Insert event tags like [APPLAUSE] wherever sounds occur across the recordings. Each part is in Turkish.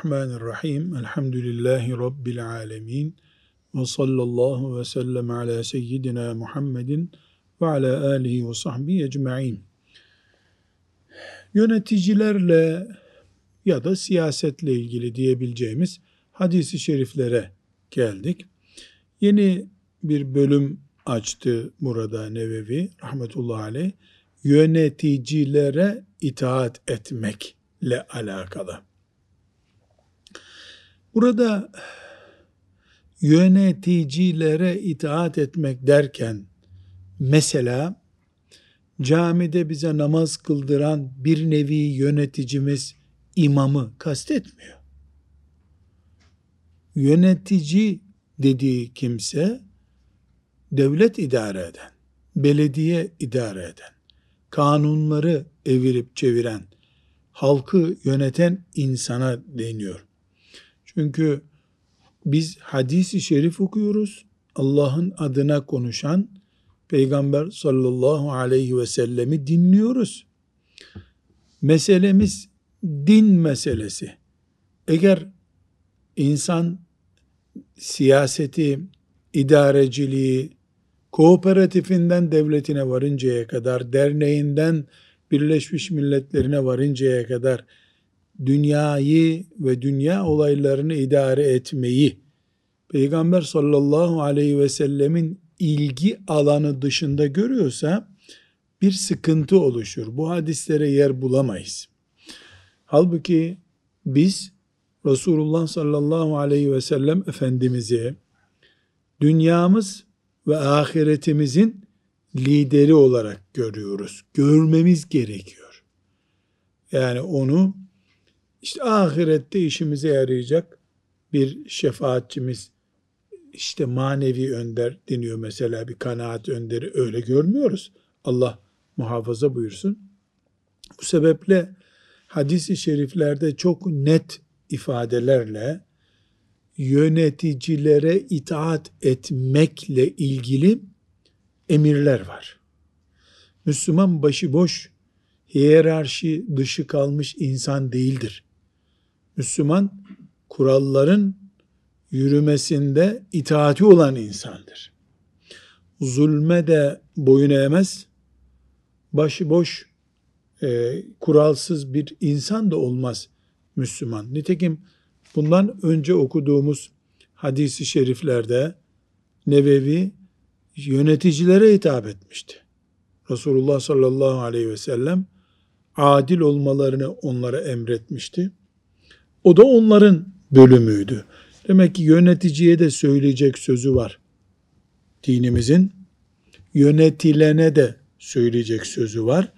Bismillahirrahmanirrahim. Elhamdülillahi Rabbil alemin. Ve sallallahu ve sellem ala seyyidina Muhammedin ve ala alihi ve sahbihi ecma'in. Yöneticilerle ya da siyasetle ilgili diyebileceğimiz hadisi şeriflere geldik. Yeni bir bölüm açtı burada Nevevi rahmetullahi aleyh. Yöneticilere itaat etmekle alakalı. Burada yöneticilere itaat etmek derken mesela camide bize namaz kıldıran bir nevi yöneticimiz imamı kastetmiyor. Yönetici dediği kimse devlet idare eden, belediye idare eden, kanunları evirip çeviren, halkı yöneten insana deniyor. Çünkü biz hadisi şerif okuyoruz. Allah'ın adına konuşan Peygamber sallallahu aleyhi ve sellemi dinliyoruz. Meselemiz din meselesi. Eğer insan siyaseti, idareciliği, kooperatifinden devletine varıncaya kadar, derneğinden Birleşmiş Milletlerine varıncaya kadar dünyayı ve dünya olaylarını idare etmeyi Peygamber sallallahu aleyhi ve sellemin ilgi alanı dışında görüyorsa bir sıkıntı oluşur. Bu hadislere yer bulamayız. Halbuki biz Resulullah sallallahu aleyhi ve sellem Efendimiz'i dünyamız ve ahiretimizin lideri olarak görüyoruz. Görmemiz gerekiyor. Yani onu işte ahirette işimize yarayacak bir şefaatçimiz, işte manevi önder deniyor mesela bir kanaat önderi öyle görmüyoruz. Allah muhafaza buyursun. Bu sebeple hadis-i şeriflerde çok net ifadelerle yöneticilere itaat etmekle ilgili emirler var. Müslüman başıboş, hiyerarşi dışı kalmış insan değildir. Müslüman kuralların yürümesinde itaati olan insandır. Zulme de boyun eğmez, başıboş, e, kuralsız bir insan da olmaz Müslüman. Nitekim bundan önce okuduğumuz hadisi şeriflerde Nevevi yöneticilere hitap etmişti. Resulullah sallallahu aleyhi ve sellem adil olmalarını onlara emretmişti. O da onların bölümüydü. Demek ki yöneticiye de söyleyecek sözü var. Dinimizin yönetilene de söyleyecek sözü var.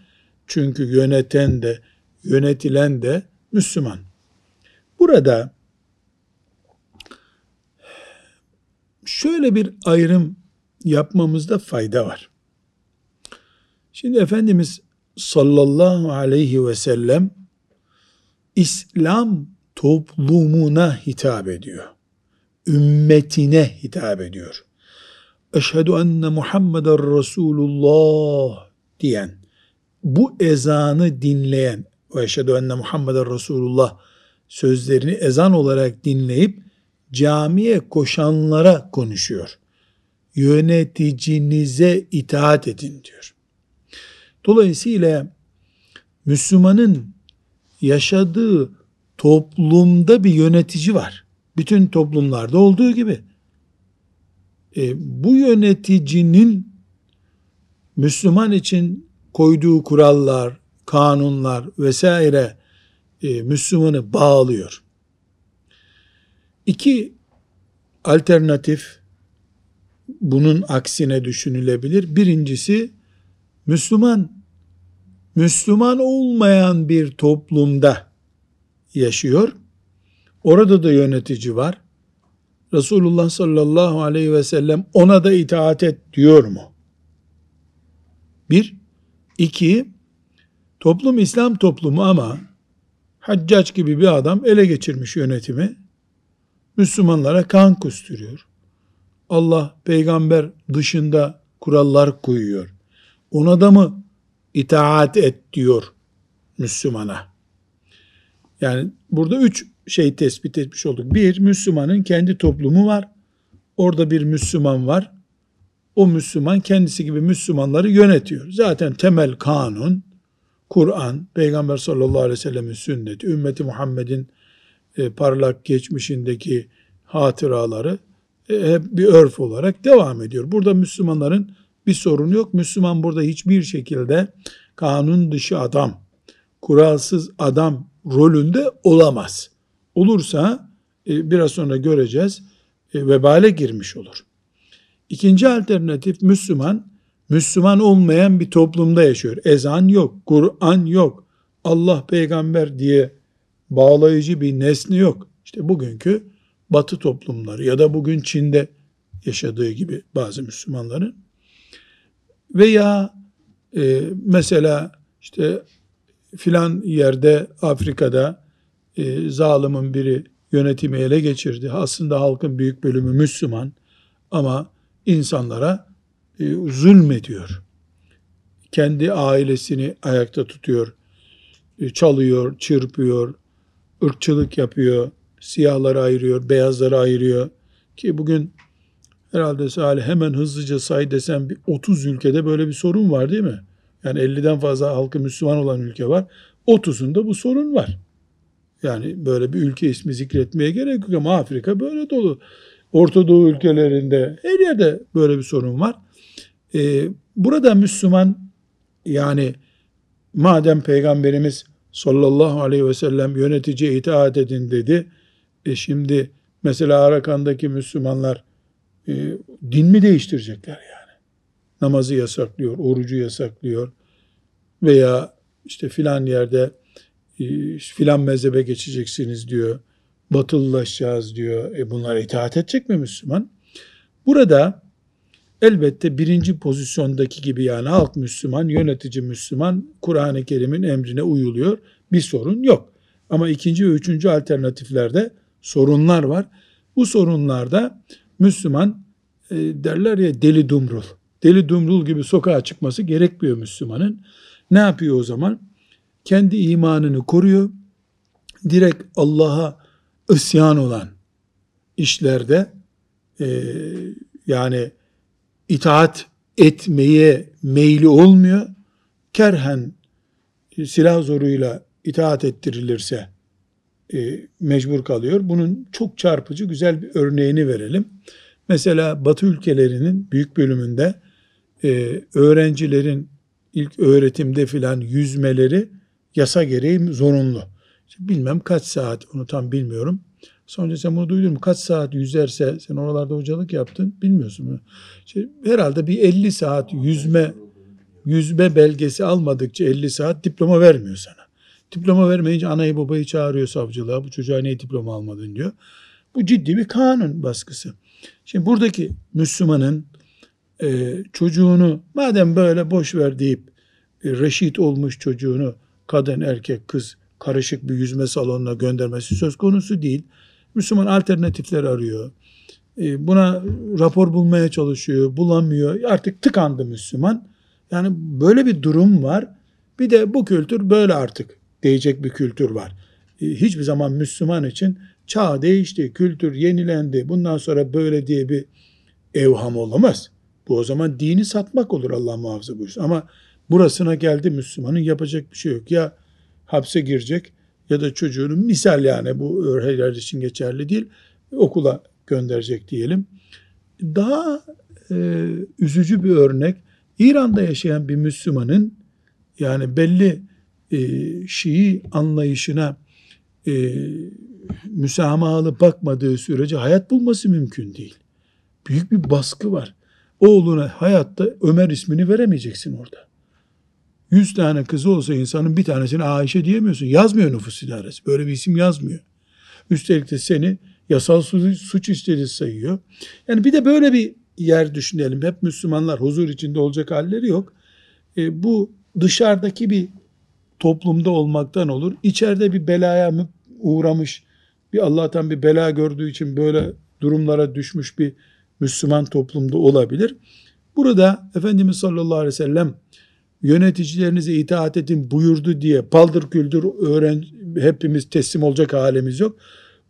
Çünkü yöneten de yönetilen de Müslüman. Burada şöyle bir ayrım yapmamızda fayda var. Şimdi Efendimiz sallallahu aleyhi ve sellem İslam toplumuna hitap ediyor. Ümmetine hitap ediyor. Eşhedü enne Muhammeden Resulullah diyen, bu ezanı dinleyen ve eşhedü enne Muhammeden Resulullah sözlerini ezan olarak dinleyip camiye koşanlara konuşuyor. Yöneticinize itaat edin diyor. Dolayısıyla Müslümanın yaşadığı toplumda bir yönetici var. Bütün toplumlarda olduğu gibi. E, bu yöneticinin Müslüman için koyduğu kurallar, kanunlar vesaire e, Müslümanı bağlıyor. İki alternatif bunun aksine düşünülebilir. Birincisi Müslüman Müslüman olmayan bir toplumda yaşıyor. Orada da yönetici var. Resulullah sallallahu aleyhi ve sellem ona da itaat et diyor mu? Bir. iki toplum İslam toplumu ama Haccac gibi bir adam ele geçirmiş yönetimi. Müslümanlara kan kusturuyor. Allah peygamber dışında kurallar koyuyor. Ona da mı itaat et diyor Müslümana? Yani burada üç şey tespit etmiş olduk. Bir, Müslümanın kendi toplumu var. Orada bir Müslüman var. O Müslüman kendisi gibi Müslümanları yönetiyor. Zaten temel kanun, Kur'an, Peygamber sallallahu aleyhi ve sellemin sünneti, ümmeti Muhammed'in e, parlak geçmişindeki hatıraları e, bir örf olarak devam ediyor. Burada Müslümanların bir sorun yok. Müslüman burada hiçbir şekilde kanun dışı adam, kuralsız adam rolünde olamaz. Olursa e, biraz sonra göreceğiz e, vebale girmiş olur. İkinci alternatif Müslüman, Müslüman olmayan bir toplumda yaşıyor. Ezan yok, Kur'an yok, Allah peygamber diye bağlayıcı bir nesne yok. İşte bugünkü batı toplumları ya da bugün Çin'de yaşadığı gibi bazı Müslümanların veya e, mesela işte filan yerde Afrika'da e, zalimin biri yönetimi ele geçirdi. Aslında halkın büyük bölümü Müslüman ama insanlara e, zulmediyor. Kendi ailesini ayakta tutuyor, e, çalıyor, çırpıyor, ırkçılık yapıyor, siyahları ayırıyor, beyazları ayırıyor. Ki bugün herhalde Salih hemen hızlıca say desem bir 30 ülkede böyle bir sorun var değil mi? Yani 50'den fazla halkı Müslüman olan ülke var. 30'unda bu sorun var. Yani böyle bir ülke ismi zikretmeye gerek yok ama Afrika böyle dolu. Orta Doğu ülkelerinde her yerde böyle bir sorun var. Ee, burada Müslüman yani madem Peygamberimiz sallallahu aleyhi ve sellem yöneticiye itaat edin dedi. E şimdi mesela Arakan'daki Müslümanlar e, din mi değiştirecekler yani? Namazı yasaklıyor, orucu yasaklıyor veya işte filan yerde e, filan mezhebe geçeceksiniz diyor. Batılılaşacağız diyor. E bunlar itaat edecek mi Müslüman? Burada elbette birinci pozisyondaki gibi yani halk Müslüman, yönetici Müslüman, Kur'an-ı Kerim'in emrine uyuluyor. Bir sorun yok. Ama ikinci ve üçüncü alternatiflerde sorunlar var. Bu sorunlarda Müslüman e, derler ya deli dumrul. Deli dumrul gibi sokağa çıkması gerekmiyor Müslümanın. Ne yapıyor o zaman? Kendi imanını koruyor. Direkt Allah'a isyan olan işlerde e, yani itaat etmeye meyli olmuyor. Kerhen silah zoruyla itaat ettirilirse e, mecbur kalıyor. Bunun çok çarpıcı güzel bir örneğini verelim. Mesela Batı ülkelerinin büyük bölümünde e, öğrencilerin ilk öğretimde filan yüzmeleri yasa gereği zorunlu. İşte bilmem kaç saat onu tam bilmiyorum. Sonra sen bunu duydun mu? Kaç saat yüzerse sen oralarda hocalık yaptın bilmiyorsun mu? İşte herhalde bir 50 saat yüzme yüzme belgesi almadıkça 50 saat diploma vermiyor sana. Diploma vermeyince anayı babayı çağırıyor savcılığa. Bu çocuğa niye diploma almadın diyor. Bu ciddi bir kanun baskısı. Şimdi buradaki Müslümanın e, çocuğunu madem böyle boş ver deyip e, reşit olmuş çocuğunu kadın erkek kız karışık bir yüzme salonuna göndermesi söz konusu değil. Müslüman alternatifler arıyor. E, buna rapor bulmaya çalışıyor, bulamıyor. Artık tıkandı Müslüman. Yani böyle bir durum var. Bir de bu kültür böyle artık diyecek bir kültür var. E, hiçbir zaman Müslüman için çağ değişti, kültür yenilendi, bundan sonra böyle diye bir evham olamaz. Bu o zaman dini satmak olur Allah muhafaza buyursun. Ama burasına geldi Müslümanın yapacak bir şey yok. Ya hapse girecek ya da çocuğunu misal yani bu her için geçerli değil okula gönderecek diyelim. Daha e, üzücü bir örnek İran'da yaşayan bir Müslümanın yani belli e, Şii anlayışına e, müsamahalı bakmadığı sürece hayat bulması mümkün değil. Büyük bir baskı var. Oğluna hayatta Ömer ismini veremeyeceksin orada. Yüz tane kızı olsa insanın bir tanesini Ayşe diyemiyorsun. Yazmıyor nüfus idaresi. Böyle bir isim yazmıyor. Üstelik de seni yasal suç işleri sayıyor. Yani bir de böyle bir yer düşünelim. Hep Müslümanlar huzur içinde olacak halleri yok. E, bu dışarıdaki bir toplumda olmaktan olur. İçeride bir belaya uğramış, bir Allah'tan bir bela gördüğü için böyle durumlara düşmüş bir Müslüman toplumda olabilir. Burada Efendimiz sallallahu aleyhi ve sellem yöneticilerinize itaat edin buyurdu diye paldır küldür öğren, hepimiz teslim olacak halimiz yok.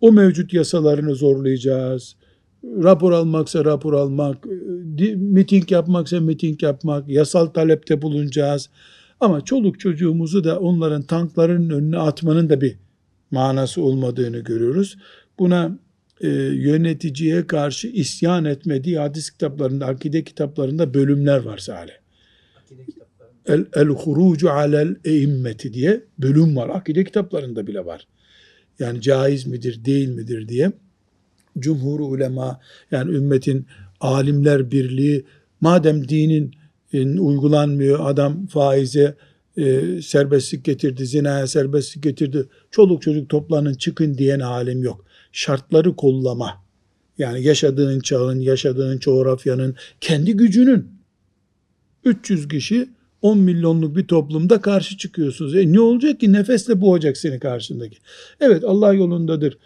O mevcut yasalarını zorlayacağız. Rapor almaksa rapor almak, miting yapmaksa miting yapmak, yasal talepte bulunacağız. Ama çoluk çocuğumuzu da onların tankların önüne atmanın da bir manası olmadığını görüyoruz. Buna e, yöneticiye karşı isyan etme diye hadis kitaplarında, akide kitaplarında bölümler var Salih. El, el hurucu alel eimmeti diye bölüm var. Akide kitaplarında bile var. Yani caiz midir, değil midir diye. Cumhur ulema yani ümmetin alimler birliği madem dinin e, uygulanmıyor adam faize e, serbestlik getirdi, zinaya serbestlik getirdi. Çoluk çocuk toplanın çıkın diyen alim yok. Şartları kollama. Yani yaşadığın çağın, yaşadığın coğrafyanın, kendi gücünün. 300 kişi 10 milyonluk bir toplumda karşı çıkıyorsunuz. E ne olacak ki? Nefesle boğacak seni karşındaki. Evet Allah yolundadır.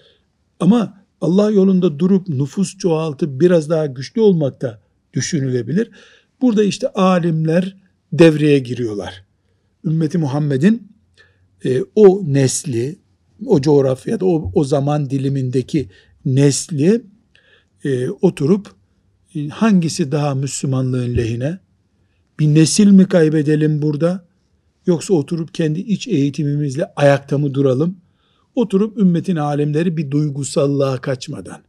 Ama Allah yolunda durup nüfus çoğaltıp biraz daha güçlü olmak da düşünülebilir. Burada işte alimler devreye giriyorlar. Ümmeti Muhammed'in e, o nesli, o coğrafyada, o, o zaman dilimindeki nesli e, oturup e, hangisi daha Müslümanlığın lehine? Bir nesil mi kaybedelim burada? Yoksa oturup kendi iç eğitimimizle ayakta mı duralım? Oturup ümmetin alemleri bir duygusallığa kaçmadan,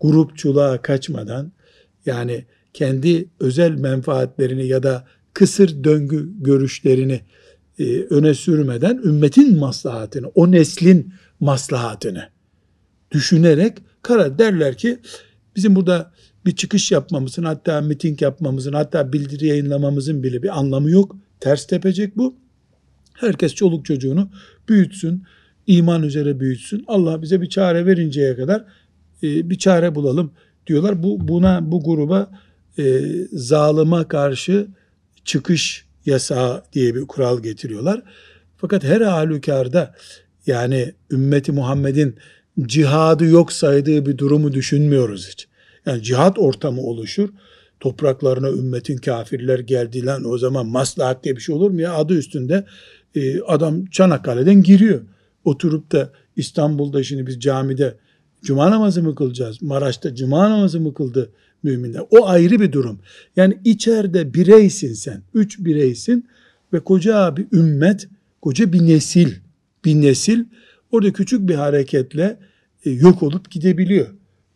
grupçuluğa kaçmadan, yani kendi özel menfaatlerini ya da kısır döngü görüşlerini e, öne sürmeden ümmetin maslahatını, o neslin maslahatını düşünerek karar derler ki bizim burada bir çıkış yapmamızın hatta miting yapmamızın hatta bildiri yayınlamamızın bile bir anlamı yok. Ters tepecek bu. Herkes çoluk çocuğunu büyütsün, iman üzere büyütsün. Allah bize bir çare verinceye kadar e, bir çare bulalım diyorlar. Bu buna bu gruba e, zalıma karşı çıkış yasağı diye bir kural getiriyorlar. Fakat her halükarda yani ümmeti Muhammed'in cihadı yok saydığı bir durumu düşünmüyoruz hiç. Yani cihat ortamı oluşur. Topraklarına ümmetin kafirler geldi lan o zaman maslahat diye bir şey olur mu ya? Adı üstünde e, adam Çanakkale'den giriyor. Oturup da İstanbul'da şimdi biz camide cuma namazı mı kılacağız? Maraş'ta cuma namazı mı kıldı müminler? O ayrı bir durum. Yani içeride bireysin sen. Üç bireysin ve koca bir ümmet, koca bir nesil, bir nesil orada küçük bir hareketle e, yok olup gidebiliyor.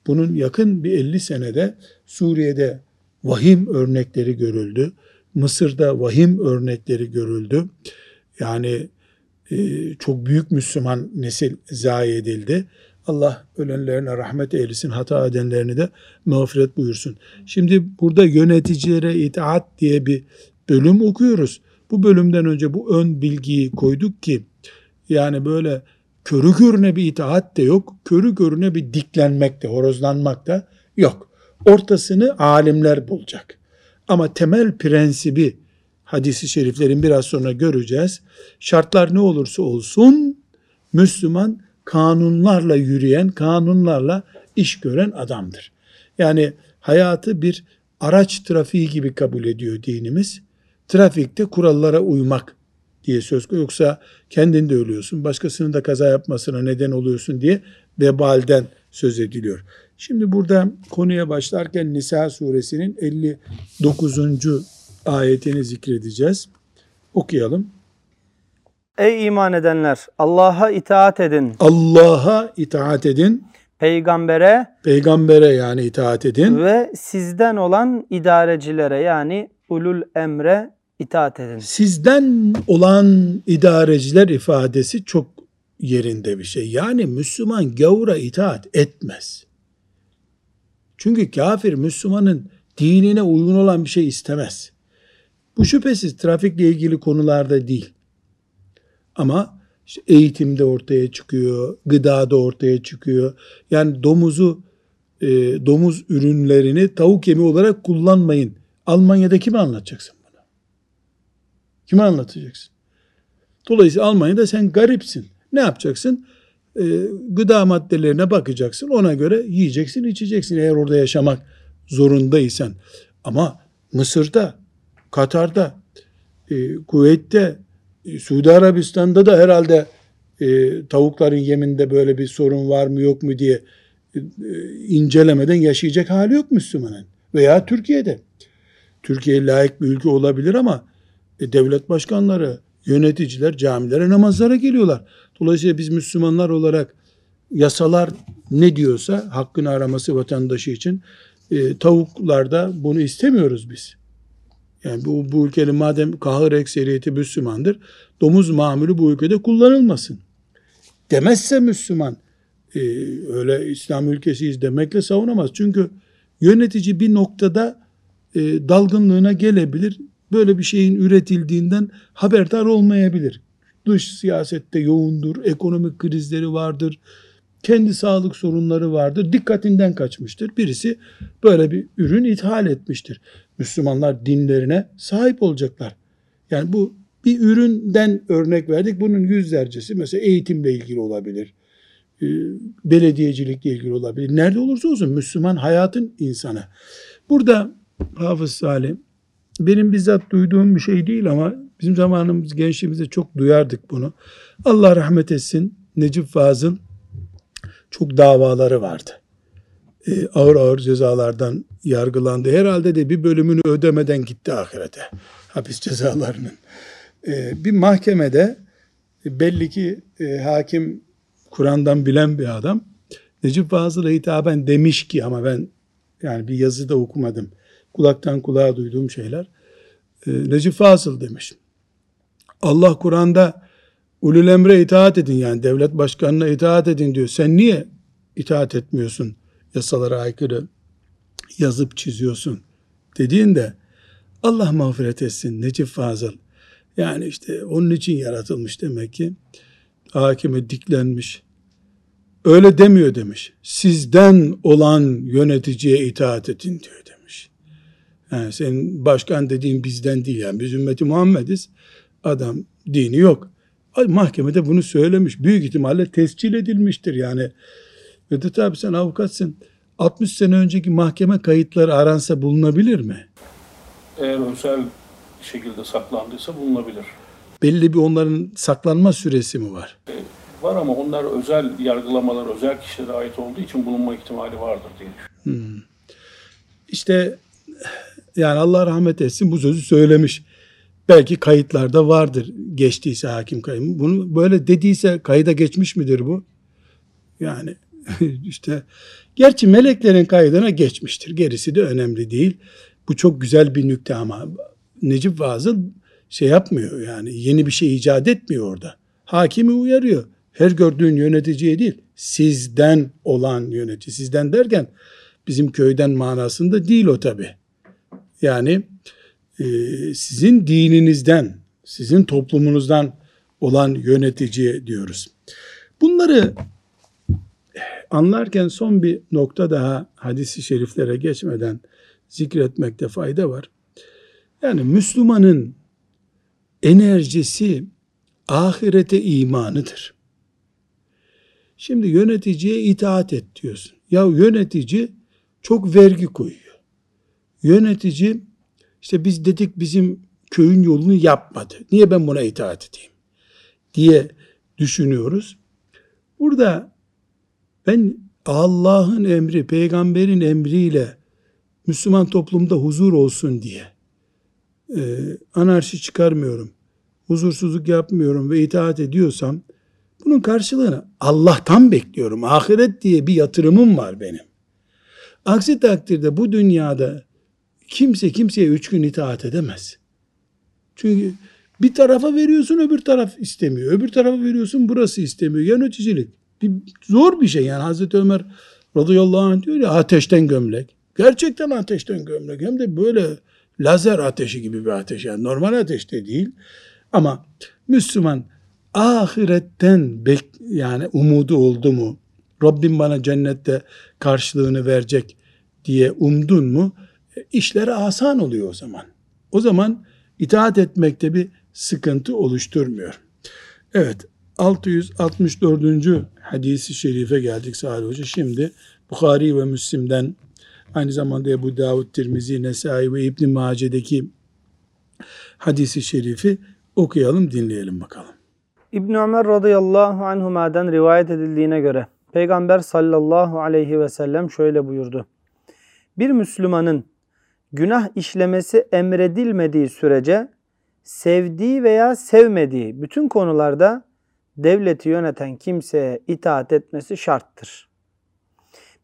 Bunun yakın bir 50 senede Suriye'de vahim örnekleri görüldü. Mısır'da vahim örnekleri görüldü. Yani e, çok büyük Müslüman nesil zayi edildi. Allah ölenlerine rahmet eylesin, hata edenlerini de mağfiret buyursun. Şimdi burada yöneticilere itaat diye bir bölüm okuyoruz. Bu bölümden önce bu ön bilgiyi koyduk ki yani böyle körü körüne bir itaat de yok, körü körüne bir diklenmek de, horozlanmak da yok. Ortasını alimler bulacak. Ama temel prensibi hadisi şeriflerin biraz sonra göreceğiz. Şartlar ne olursa olsun Müslüman kanunlarla yürüyen, kanunlarla iş gören adamdır. Yani hayatı bir araç trafiği gibi kabul ediyor dinimiz. Trafikte kurallara uymak diye söz konusu. Yoksa kendin de ölüyorsun, başkasının da kaza yapmasına neden oluyorsun diye vebalden söz ediliyor. Şimdi burada konuya başlarken Nisa suresinin 59. ayetini zikredeceğiz. Okuyalım. Ey iman edenler Allah'a itaat edin. Allah'a itaat edin. Peygambere Peygambere yani itaat edin. Ve sizden olan idarecilere yani ulul emre itaat edin. Sizden olan idareciler ifadesi çok yerinde bir şey. Yani Müslüman gavura itaat etmez. Çünkü kafir Müslümanın dinine uygun olan bir şey istemez. Bu şüphesiz trafikle ilgili konularda değil. Ama işte eğitimde ortaya çıkıyor, gıdada ortaya çıkıyor. Yani domuzu, e, domuz ürünlerini tavuk yemi olarak kullanmayın. Almanya'da kime anlatacaksın bunu? Kime anlatacaksın? Dolayısıyla Almanya'da sen garipsin. Ne yapacaksın? E, gıda maddelerine bakacaksın. Ona göre yiyeceksin, içeceksin eğer orada yaşamak zorundaysan. Ama Mısır'da, Katar'da, e, Kuveyt'te, Suudi Arabistan'da da herhalde e, tavukların yeminde böyle bir sorun var mı yok mu diye e, incelemeden yaşayacak hali yok Müslümanın. Veya Türkiye'de. Türkiye layık bir ülke olabilir ama e, devlet başkanları, yöneticiler camilere namazlara geliyorlar. Dolayısıyla biz Müslümanlar olarak yasalar ne diyorsa hakkını araması vatandaşı için e, tavuklarda bunu istemiyoruz biz. Yani bu, bu ülkenin madem kahır ekseriyeti Müslümandır, domuz mamülü bu ülkede kullanılmasın. Demezse Müslüman, e, öyle İslam ülkesiyiz demekle savunamaz. Çünkü yönetici bir noktada e, dalgınlığına gelebilir. Böyle bir şeyin üretildiğinden haberdar olmayabilir. Dış siyasette yoğundur, ekonomik krizleri vardır, kendi sağlık sorunları vardır. Dikkatinden kaçmıştır. Birisi böyle bir ürün ithal etmiştir. Müslümanlar dinlerine sahip olacaklar. Yani bu bir üründen örnek verdik. Bunun yüzlercesi mesela eğitimle ilgili olabilir. E, belediyecilikle ilgili olabilir. Nerede olursa olsun Müslüman hayatın insanı. Burada Hafız Salim benim bizzat duyduğum bir şey değil ama bizim zamanımız gençliğimizde çok duyardık bunu. Allah rahmet etsin Necip Fazıl çok davaları vardı. Ee, ağır ağır cezalardan yargılandı. Herhalde de bir bölümünü ödemeden gitti ahirete. Hapis cezalarının. Ee, bir mahkemede belli ki e, hakim Kur'an'dan bilen bir adam Necip Fazıl'a hitaben demiş ki ama ben yani bir yazıda okumadım. Kulaktan kulağa duyduğum şeyler. E, Necip Fazıl demiş. Allah Kur'an'da ulul emre itaat edin yani devlet başkanına itaat edin diyor. Sen niye itaat etmiyorsun? Yasalara aykırı yazıp çiziyorsun dediğinde Allah mağfiret etsin Necip Fazıl. Yani işte onun için yaratılmış demek ki. Hakime diklenmiş. Öyle demiyor demiş. Sizden olan yöneticiye itaat edin diyor demiş. Yani senin başkan dediğin bizden değil yani biz ümmeti Muhammediz. Adam dini yok. Mahkemede bunu söylemiş. Büyük ihtimalle tescil edilmiştir yani. Vedat abi sen avukatsın. 60 sene önceki mahkeme kayıtları aransa bulunabilir mi? Eğer özel şekilde saklandıysa bulunabilir. Belli bir onların saklanma süresi mi var? E, var ama onlar özel yargılamalar, özel kişilere ait olduğu için bulunma ihtimali vardır diye düşünüyorum. Hmm. İşte yani Allah rahmet etsin bu sözü söylemiş. Belki kayıtlarda vardır geçtiyse hakim kayım. Bunu böyle dediyse kayıda geçmiş midir bu? Yani [LAUGHS] işte gerçi meleklerin kaydına geçmiştir. Gerisi de önemli değil. Bu çok güzel bir nükte ama Necip Fazıl şey yapmıyor yani yeni bir şey icat etmiyor orada. Hakimi uyarıyor. Her gördüğün yöneticiye değil, sizden olan yönetici. Sizden derken bizim köyden manasında değil o tabi. Yani e, sizin dininizden, sizin toplumunuzdan olan yöneticiye diyoruz. Bunları anlarken son bir nokta daha hadisi şeriflere geçmeden zikretmekte fayda var. Yani Müslümanın enerjisi ahirete imanıdır. Şimdi yöneticiye itaat et diyorsun. Ya yönetici çok vergi koyuyor. Yönetici işte biz dedik bizim köyün yolunu yapmadı. Niye ben buna itaat edeyim? diye düşünüyoruz. Burada ben Allah'ın emri, peygamberin emriyle Müslüman toplumda huzur olsun diye e, anarşi çıkarmıyorum, huzursuzluk yapmıyorum ve itaat ediyorsam bunun karşılığını Allah'tan bekliyorum. Ahiret diye bir yatırımım var benim. Aksi takdirde bu dünyada kimse kimseye üç gün itaat edemez. Çünkü bir tarafa veriyorsun öbür taraf istemiyor. Öbür tarafa veriyorsun burası istemiyor. Yöneticilik. Bir, zor bir şey yani Hazreti Ömer radıyallahu anh diyor ya ateşten gömlek. Gerçekten ateşten gömlek. Hem de böyle lazer ateşi gibi bir ateş. Yani normal ateşte değil. Ama Müslüman ahiretten bek yani umudu oldu mu? Rabbim bana cennette karşılığını verecek diye umdun mu? İşleri asan oluyor o zaman. O zaman itaat etmekte bir sıkıntı oluşturmuyor. Evet 664. hadisi şerife geldik Salih Hoca. Şimdi Bukhari ve Müslim'den aynı zamanda Ebu Davud, Tirmizi, Nesai ve İbn Mace'deki hadisi şerifi okuyalım, dinleyelim bakalım. İbn Ömer radıyallahu anhuma'dan rivayet edildiğine göre Peygamber sallallahu aleyhi ve sellem şöyle buyurdu. Bir Müslümanın günah işlemesi emredilmediği sürece sevdiği veya sevmediği bütün konularda devleti yöneten kimseye itaat etmesi şarttır.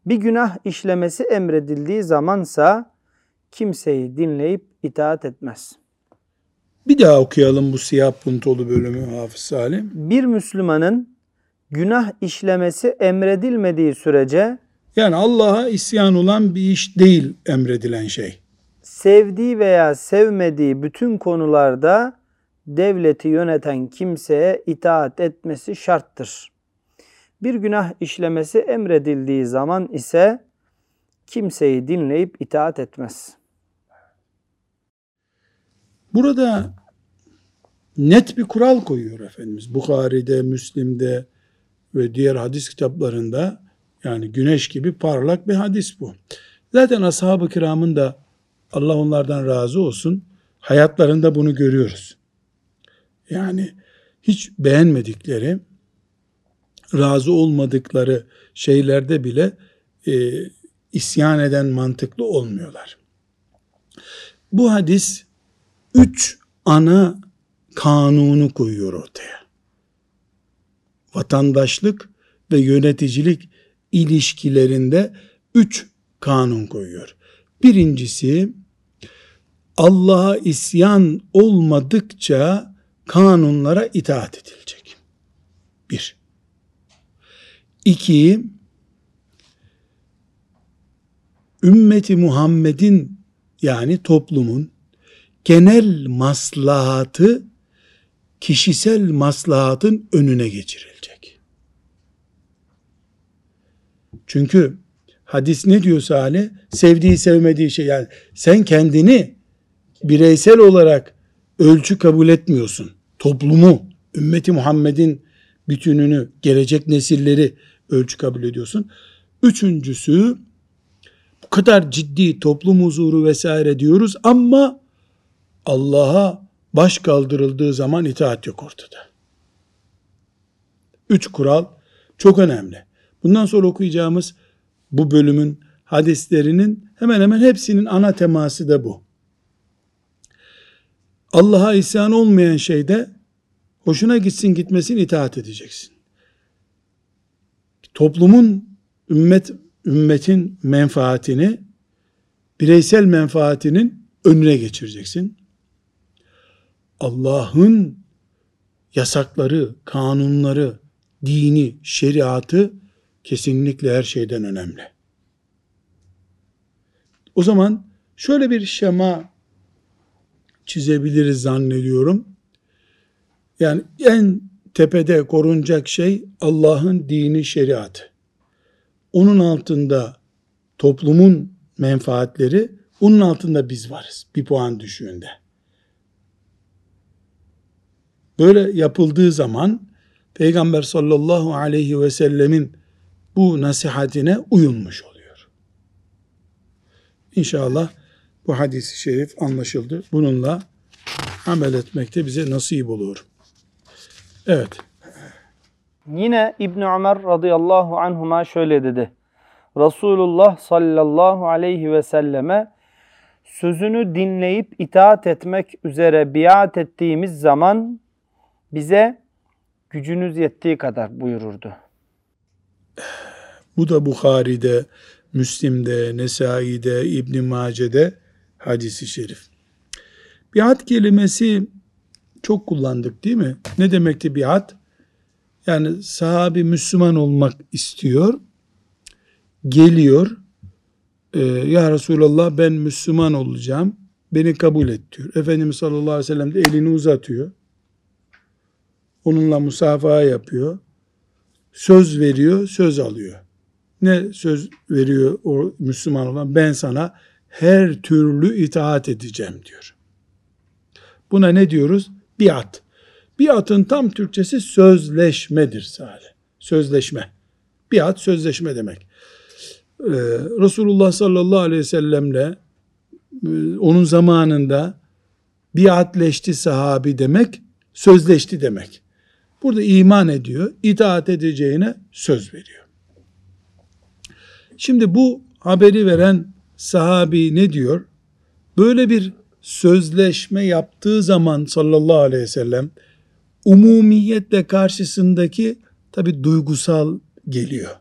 Bir günah işlemesi emredildiği zamansa kimseyi dinleyip itaat etmez. Bir daha okuyalım bu siyah puntolu bölümü Hafız Salim. Bir Müslümanın günah işlemesi emredilmediği sürece Yani Allah'a isyan olan bir iş değil emredilen şey. Sevdiği veya sevmediği bütün konularda devleti yöneten kimseye itaat etmesi şarttır. Bir günah işlemesi emredildiği zaman ise kimseyi dinleyip itaat etmez. Burada net bir kural koyuyor Efendimiz. Bukhari'de, Müslim'de ve diğer hadis kitaplarında yani güneş gibi parlak bir hadis bu. Zaten ashab-ı kiramın da Allah onlardan razı olsun hayatlarında bunu görüyoruz. Yani hiç beğenmedikleri, razı olmadıkları şeylerde bile e, isyan eden mantıklı olmuyorlar. Bu hadis üç ana kanunu koyuyor ortaya. Vatandaşlık ve yöneticilik ilişkilerinde üç kanun koyuyor. Birincisi Allah'a isyan olmadıkça kanunlara itaat edilecek. Bir. İki, ümmeti Muhammed'in yani toplumun genel maslahatı kişisel maslahatın önüne geçirilecek. Çünkü hadis ne diyor Salih? Sevdiği sevmediği şey yani sen kendini bireysel olarak ölçü kabul etmiyorsun. Toplumu, ümmeti Muhammed'in bütününü, gelecek nesilleri ölçü kabul ediyorsun. Üçüncüsü bu kadar ciddi toplum huzuru vesaire diyoruz ama Allah'a baş kaldırıldığı zaman itaat yok ortada. Üç kural çok önemli. Bundan sonra okuyacağımız bu bölümün hadislerinin hemen hemen hepsinin ana teması da bu. Allah'a isyan olmayan şeyde hoşuna gitsin gitmesin itaat edeceksin. Toplumun ümmet ümmetin menfaatini bireysel menfaatinin önüne geçireceksin. Allah'ın yasakları, kanunları, dini, şeriatı kesinlikle her şeyden önemli. O zaman şöyle bir şema çizebiliriz zannediyorum. Yani en tepede korunacak şey Allah'ın dini, şeriatı. Onun altında toplumun menfaatleri, onun altında biz varız bir puan düşüğünde. Böyle yapıldığı zaman Peygamber sallallahu aleyhi ve sellemin bu nasihatine uyulmuş oluyor. İnşallah bu hadisi şerif anlaşıldı. Bununla amel etmekte bize nasip olur. Evet. Yine İbn Ömer radıyallahu anhuma şöyle dedi. Resulullah sallallahu aleyhi ve selleme sözünü dinleyip itaat etmek üzere biat ettiğimiz zaman bize gücünüz yettiği kadar buyururdu. Bu da Bukhari'de, Müslim'de, Nesai'de, İbn Mace'de hadisi şerif. Biat kelimesi çok kullandık değil mi? Ne demekti biat? Yani sahabi Müslüman olmak istiyor. Geliyor. E, ya Resulallah ben Müslüman olacağım. Beni kabul et diyor. Efendimiz sallallahu aleyhi ve sellem de elini uzatıyor. Onunla musafaha yapıyor. Söz veriyor, söz alıyor. Ne söz veriyor o Müslüman olan? Ben sana her türlü itaat edeceğim diyor. Buna ne diyoruz? Biat. Biatın tam Türkçesi sözleşmedir sadece. Sözleşme. Biat sözleşme demek. Ee, Resulullah sallallahu aleyhi ve sellemle e, onun zamanında biatleşti sahabi demek, sözleşti demek. Burada iman ediyor, itaat edeceğine söz veriyor. Şimdi bu haberi veren sahabi ne diyor? Böyle bir sözleşme yaptığı zaman sallallahu aleyhi ve sellem umumiyetle karşısındaki tabi duygusal geliyor.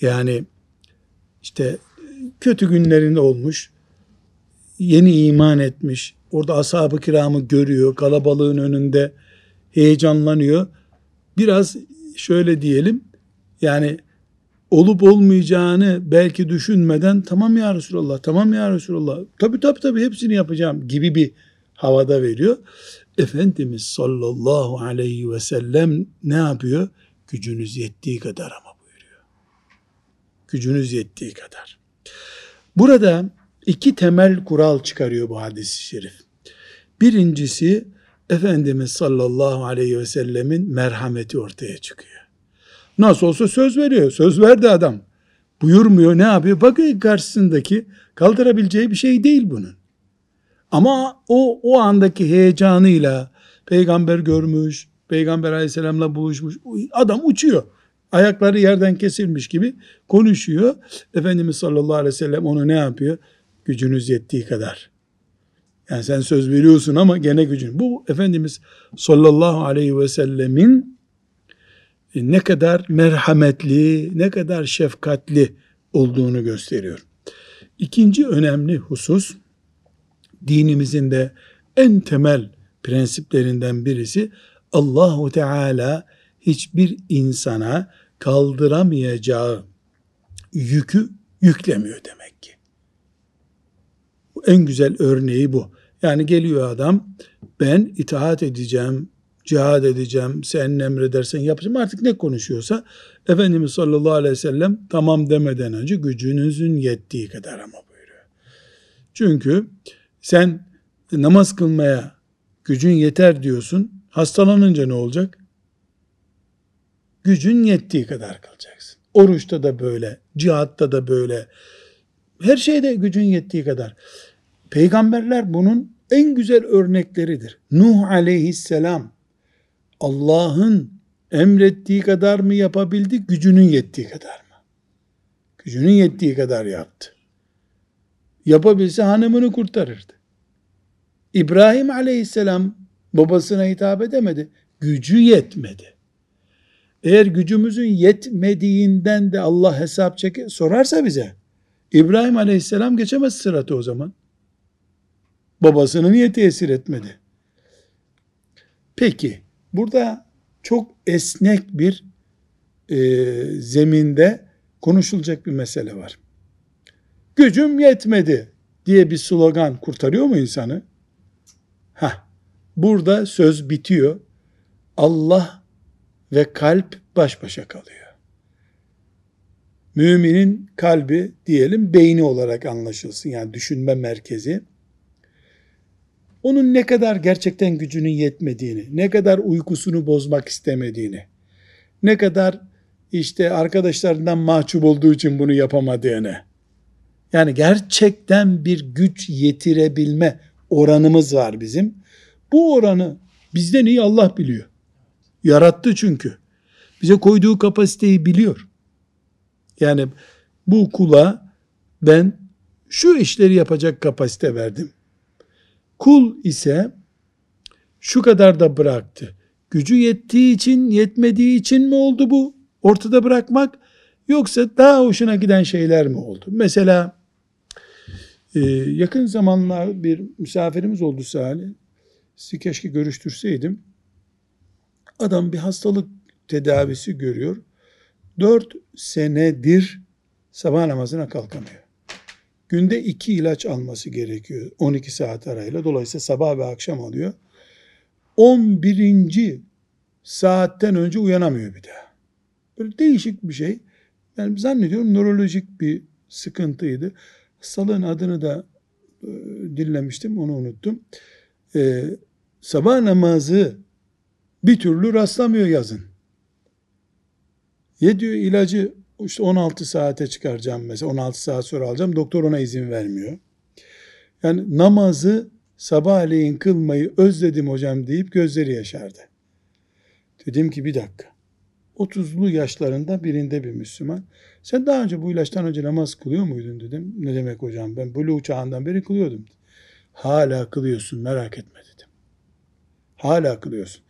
Yani işte kötü günlerinde olmuş, yeni iman etmiş, orada ashab-ı kiramı görüyor, kalabalığın önünde heyecanlanıyor. Biraz şöyle diyelim, yani olup olmayacağını belki düşünmeden tamam ya Resulallah, tamam ya Resulallah, tabi tabi tabi hepsini yapacağım gibi bir havada veriyor. Efendimiz sallallahu aleyhi ve sellem ne yapıyor? Gücünüz yettiği kadar ama buyuruyor. Gücünüz yettiği kadar. Burada iki temel kural çıkarıyor bu hadis-i şerif. Birincisi Efendimiz sallallahu aleyhi ve sellemin merhameti ortaya çıkıyor. Nasıl olsa söz veriyor. Söz verdi adam. Buyurmuyor ne yapıyor? Bakıyor karşısındaki kaldırabileceği bir şey değil bunun. Ama o o andaki heyecanıyla peygamber görmüş, peygamber aleyhisselamla buluşmuş. Adam uçuyor. Ayakları yerden kesilmiş gibi konuşuyor. Efendimiz sallallahu aleyhi ve sellem onu ne yapıyor? Gücünüz yettiği kadar. Yani sen söz veriyorsun ama gene gücün. Bu Efendimiz sallallahu aleyhi ve sellemin ne kadar merhametli, ne kadar şefkatli olduğunu gösteriyor. İkinci önemli husus, dinimizin de en temel prensiplerinden birisi Allahu Teala hiçbir insana kaldıramayacağı yükü yüklemiyor demek ki. En güzel örneği bu. Yani geliyor adam ben itaat edeceğim, cihad edeceğim, sen emredersen yapacağım artık ne konuşuyorsa Efendimiz sallallahu aleyhi ve sellem tamam demeden önce gücünüzün yettiği kadar ama buyuruyor. Çünkü sen namaz kılmaya gücün yeter diyorsun. Hastalanınca ne olacak? Gücün yettiği kadar kalacaksın. Oruçta da böyle, cihatta da böyle. Her şeyde gücün yettiği kadar. Peygamberler bunun en güzel örnekleridir. Nuh aleyhisselam Allah'ın emrettiği kadar mı yapabildi, gücünün yettiği kadar mı? Gücünün yettiği kadar yaptı. Yapabilse hanımını kurtarırdı. İbrahim aleyhisselam babasına hitap edemedi. Gücü yetmedi. Eğer gücümüzün yetmediğinden de Allah hesap çeker, sorarsa bize, İbrahim aleyhisselam geçemez sıratı o zaman. Babasını niye tesir etmedi? Peki, burada çok esnek bir e, zeminde konuşulacak bir mesele var. Gücüm yetmedi diye bir slogan kurtarıyor mu insanı? Ha, burada söz bitiyor. Allah ve kalp baş başa kalıyor. Müminin kalbi diyelim beyni olarak anlaşılsın. Yani düşünme merkezi. Onun ne kadar gerçekten gücünün yetmediğini, ne kadar uykusunu bozmak istemediğini, ne kadar işte arkadaşlarından mahcup olduğu için bunu yapamadığını, yani gerçekten bir güç yetirebilme oranımız var bizim. Bu oranı bizden iyi Allah biliyor. Yarattı çünkü. Bize koyduğu kapasiteyi biliyor. Yani bu kula ben şu işleri yapacak kapasite verdim. Kul ise şu kadar da bıraktı. Gücü yettiği için, yetmediği için mi oldu bu? Ortada bırakmak yoksa daha hoşuna giden şeyler mi oldu? Mesela ee, yakın zamanlar bir misafirimiz oldu Salih. Sizi keşke görüştürseydim. Adam bir hastalık tedavisi görüyor. Dört senedir sabah namazına kalkamıyor. Günde iki ilaç alması gerekiyor 12 saat arayla. Dolayısıyla sabah ve akşam alıyor. 11. saatten önce uyanamıyor bir daha. Böyle değişik bir şey. Yani zannediyorum nörolojik bir sıkıntıydı. Hastalığın adını da e, dinlemiştim, onu unuttum. E, sabah namazı bir türlü rastlamıyor yazın. Ye diyor ilacı işte 16 saate çıkaracağım mesela 16 saat sonra alacağım. Doktor ona izin vermiyor. Yani namazı sabahleyin kılmayı özledim hocam deyip gözleri yaşardı. Dedim ki bir dakika. 30'lu yaşlarında birinde bir Müslüman. Sen daha önce bu ilaçtan önce namaz kılıyor muydun dedim. Ne demek hocam ben buluğ çağından beri kılıyordum. Hala kılıyorsun merak etme dedim. Hala kılıyorsun.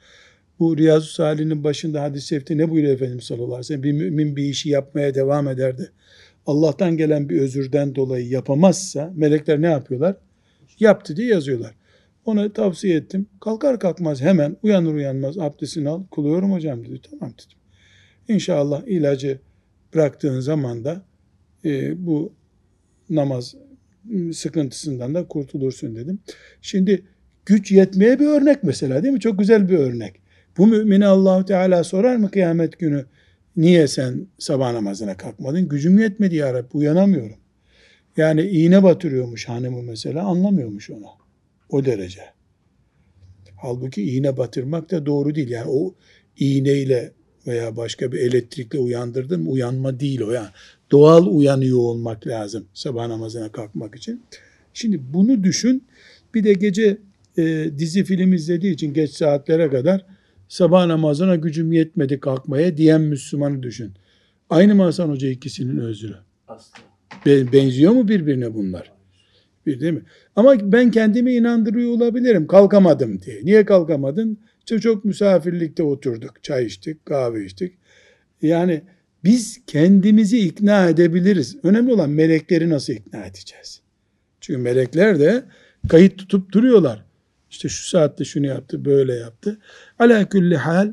Bu Riyazu Salih'in başında hadis-i şerifte ne buyuruyor Efendimiz sallallahu aleyhi ve sellem? Bir mümin bir işi yapmaya devam ederdi. Allah'tan gelen bir özürden dolayı yapamazsa melekler ne yapıyorlar? Yaptı diye yazıyorlar. Ona tavsiye ettim. Kalkar kalkmaz hemen uyanır uyanmaz abdestini al. Kılıyorum hocam dedi. Tamam dedim. İnşallah ilacı bıraktığın zaman da e, bu namaz sıkıntısından da kurtulursun dedim. Şimdi güç yetmeye bir örnek mesela değil mi? Çok güzel bir örnek. Bu mümine Allahu Teala sorar mı kıyamet günü? Niye sen sabah namazına kalkmadın? Gücüm yetmedi ya Rabbi uyanamıyorum. Yani iğne batırıyormuş hanımı mesela anlamıyormuş onu. O derece. Halbuki iğne batırmak da doğru değil. Yani o iğneyle veya başka bir elektrikle uyandırdın mı uyanma değil o yani. Doğal uyanıyor olmak lazım sabah namazına kalkmak için. Şimdi bunu düşün. Bir de gece e, dizi film izlediği için geç saatlere kadar sabah namazına gücüm yetmedi kalkmaya diyen Müslümanı düşün. Aynı mı Hasan Hoca ikisinin özrü? Be- benziyor mu birbirine bunlar? Bir değil mi? Ama ben kendimi inandırıyor olabilirim. Kalkamadım diye. Niye kalkamadın? İşte çok misafirlikte oturduk. Çay içtik, kahve içtik. Yani biz kendimizi ikna edebiliriz. Önemli olan melekleri nasıl ikna edeceğiz? Çünkü melekler de kayıt tutup duruyorlar. İşte şu saatte şunu yaptı, böyle yaptı. Ala külli hal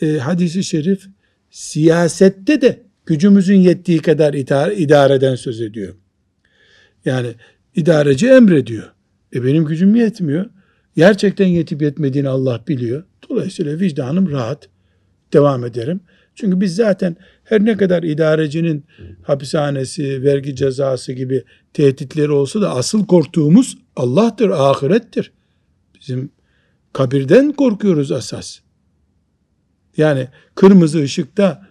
e, hadisi şerif siyasette de gücümüzün yettiği kadar idare, idareden söz ediyor. Yani idareci emrediyor. E benim gücüm yetmiyor. Gerçekten yetip yetmediğini Allah biliyor. Dolayısıyla vicdanım rahat. Devam ederim. Çünkü biz zaten her ne kadar idarecinin hapishanesi, vergi cezası gibi tehditleri olsa da asıl korktuğumuz Allah'tır, ahirettir. Bizim kabirden korkuyoruz asas. Yani kırmızı ışıkta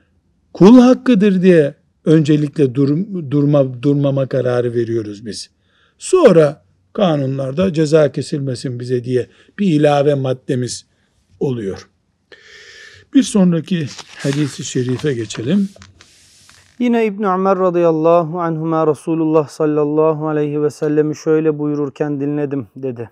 kul hakkıdır diye öncelikle dur, durma, durmama kararı veriyoruz biz. Sonra kanunlarda ceza kesilmesin bize diye bir ilave maddemiz oluyor. Bir sonraki hadisi şerife geçelim. Yine İbn Ömer radıyallahu anhuma Resulullah sallallahu aleyhi ve sellemi şöyle buyururken dinledim dedi.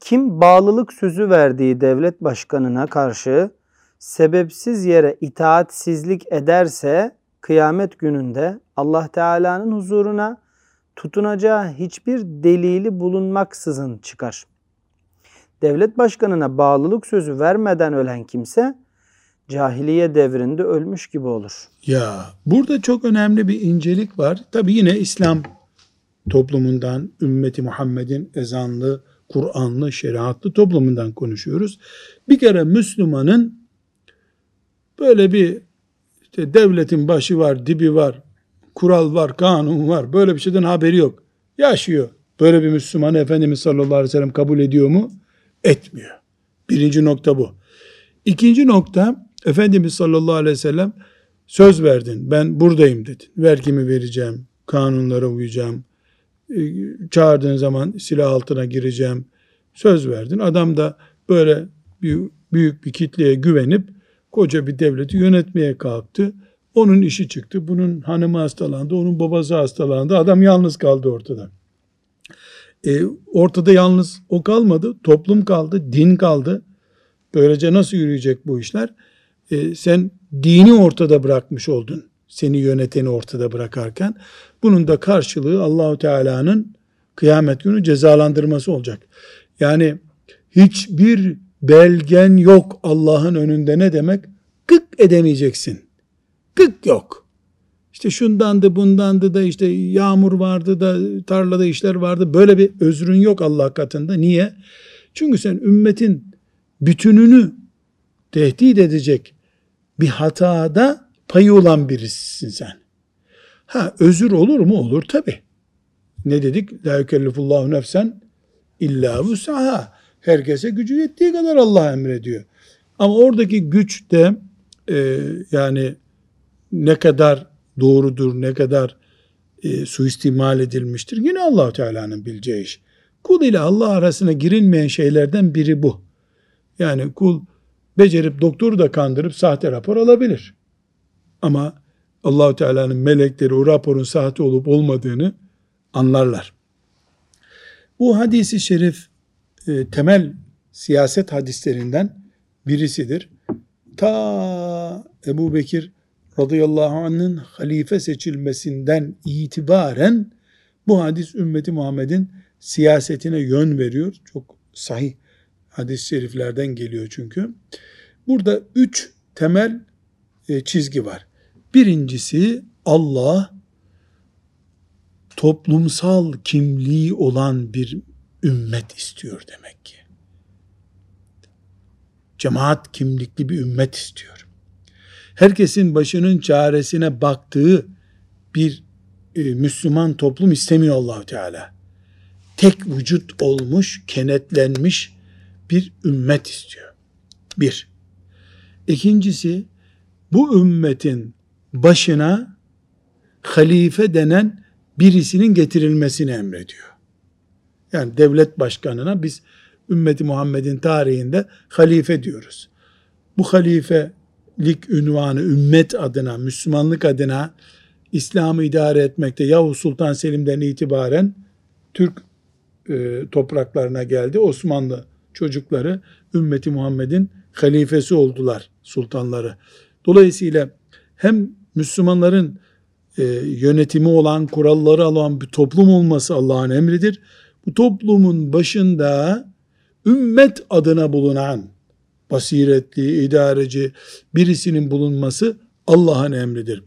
Kim bağlılık sözü verdiği devlet başkanına karşı sebepsiz yere itaatsizlik ederse kıyamet gününde Allah Teala'nın huzuruna tutunacağı hiçbir delili bulunmaksızın çıkar. Devlet başkanına bağlılık sözü vermeden ölen kimse cahiliye devrinde ölmüş gibi olur. Ya burada çok önemli bir incelik var. Tabi yine İslam toplumundan, ümmeti Muhammed'in ezanlı, Kur'anlı, şeriatlı toplumundan konuşuyoruz. Bir kere Müslümanın böyle bir işte devletin başı var, dibi var, kural var, kanun var. Böyle bir şeyden haberi yok. Yaşıyor. Böyle bir Müslüman Efendimiz sallallahu aleyhi ve sellem kabul ediyor mu? Etmiyor. Birinci nokta bu. İkinci nokta Efendimiz sallallahu aleyhi ve sellem söz verdin. Ben buradayım dedin. Vergimi vereceğim. Kanunlara uyacağım. Çağırdığın zaman silah altına gireceğim. Söz verdin. Adam da böyle büyük bir kitleye güvenip koca bir devleti yönetmeye kalktı. Onun işi çıktı. Bunun hanımı hastalandı. Onun babası hastalandı. Adam yalnız kaldı ortada. E, ortada yalnız o kalmadı. Toplum kaldı. Din kaldı. Böylece nasıl yürüyecek bu işler? E, sen dini ortada bırakmış oldun. Seni yöneteni ortada bırakarken. Bunun da karşılığı Allahu Teala'nın kıyamet günü cezalandırması olacak. Yani hiçbir belgen yok Allah'ın önünde ne demek? Kık edemeyeceksin. Kık yok. İşte şundandı bundandı da işte yağmur vardı da tarlada işler vardı. Böyle bir özrün yok Allah katında. Niye? Çünkü sen ümmetin bütününü tehdit edecek bir hatada payı olan birisisin sen. Ha özür olur mu? Olur tabi. Ne dedik? La yükellifullahu nefsen illa vus'aha. Herkese gücü yettiği kadar Allah emrediyor. Ama oradaki güç de e, yani ne kadar doğrudur, ne kadar e, suistimal edilmiştir. Yine allah Teala'nın bileceği iş. Kul ile Allah arasına girilmeyen şeylerden biri bu. Yani kul becerip doktoru da kandırıp sahte rapor alabilir. Ama Allahu Teala'nın melekleri o raporun sahte olup olmadığını anlarlar. Bu hadisi şerif e, temel siyaset hadislerinden birisidir. Ta Ebu Bekir radıyallahu anh'ın halife seçilmesinden itibaren bu hadis ümmeti Muhammed'in siyasetine yön veriyor. Çok sahih hadis-i şeriflerden geliyor çünkü. Burada üç temel e, çizgi var. Birincisi Allah toplumsal kimliği olan bir ümmet istiyor demek ki. Cemaat kimlikli bir ümmet istiyor. Herkesin başının çaresine baktığı bir e, Müslüman toplum istemiyor Allahu Teala. Tek vücut olmuş, kenetlenmiş bir ümmet istiyor. Bir. İkincisi bu ümmetin başına halife denen birisinin getirilmesini emrediyor. Yani devlet başkanına biz ümmeti Muhammed'in tarihinde halife diyoruz. Bu halifelik ünvanı ümmet adına, Müslümanlık adına İslam'ı idare etmekte Yavuz Sultan Selim'den itibaren Türk e, topraklarına geldi. Osmanlı çocukları ümmeti Muhammed'in halifesi oldular sultanları. Dolayısıyla hem Müslümanların e, yönetimi olan, kuralları olan bir toplum olması Allah'ın emridir. Bu toplumun başında ümmet adına bulunan basiretli, idareci birisinin bulunması Allah'ın emridir.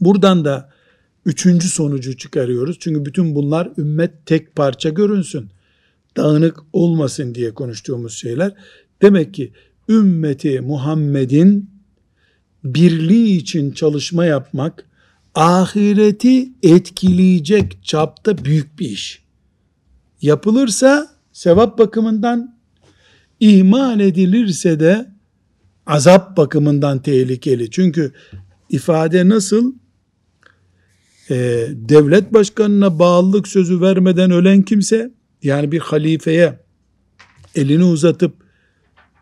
Buradan da üçüncü sonucu çıkarıyoruz. Çünkü bütün bunlar ümmet tek parça görünsün. Dağınık olmasın diye konuştuğumuz şeyler. Demek ki ümmeti Muhammed'in birliği için çalışma yapmak ahireti etkileyecek çapta büyük bir iş. Yapılırsa sevap bakımından ihmal edilirse de azap bakımından tehlikeli. Çünkü ifade nasıl? Ee, devlet başkanına bağlılık sözü vermeden ölen kimse yani bir halifeye elini uzatıp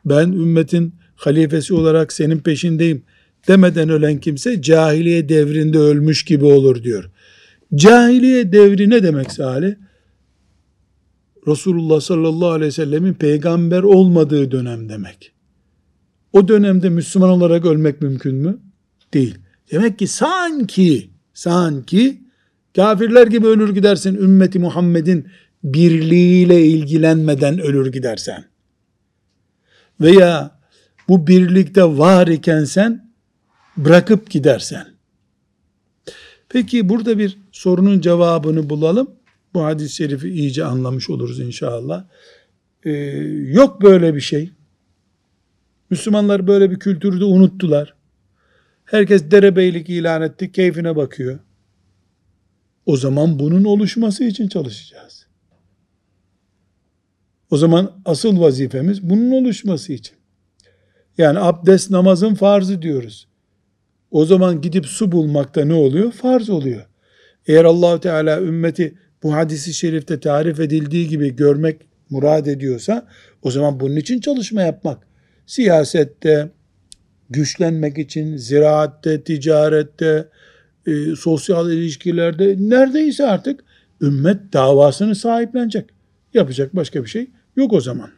ben ümmetin halifesi olarak senin peşindeyim demeden ölen kimse cahiliye devrinde ölmüş gibi olur diyor. Cahiliye devri ne demek Salih? Resulullah sallallahu aleyhi ve sellemin peygamber olmadığı dönem demek. O dönemde Müslüman olarak ölmek mümkün mü? Değil. Demek ki sanki, sanki kafirler gibi ölür gidersin ümmeti Muhammed'in birliğiyle ilgilenmeden ölür gidersen. Veya bu birlikte var iken sen bırakıp gidersen. Peki burada bir sorunun cevabını bulalım. Bu hadis-i şerifi iyice anlamış oluruz inşallah. Ee, yok böyle bir şey. Müslümanlar böyle bir kültürü de unuttular. Herkes derebeylik ilan etti, keyfine bakıyor. O zaman bunun oluşması için çalışacağız. O zaman asıl vazifemiz bunun oluşması için. Yani abdest namazın farzı diyoruz. O zaman gidip su bulmakta ne oluyor? Farz oluyor. Eğer allah Teala ümmeti bu hadisi şerifte tarif edildiği gibi görmek murad ediyorsa o zaman bunun için çalışma yapmak. Siyasette, güçlenmek için, ziraatte, ticarette, e, sosyal ilişkilerde neredeyse artık ümmet davasını sahiplenecek. Yapacak başka bir şey yok o zaman.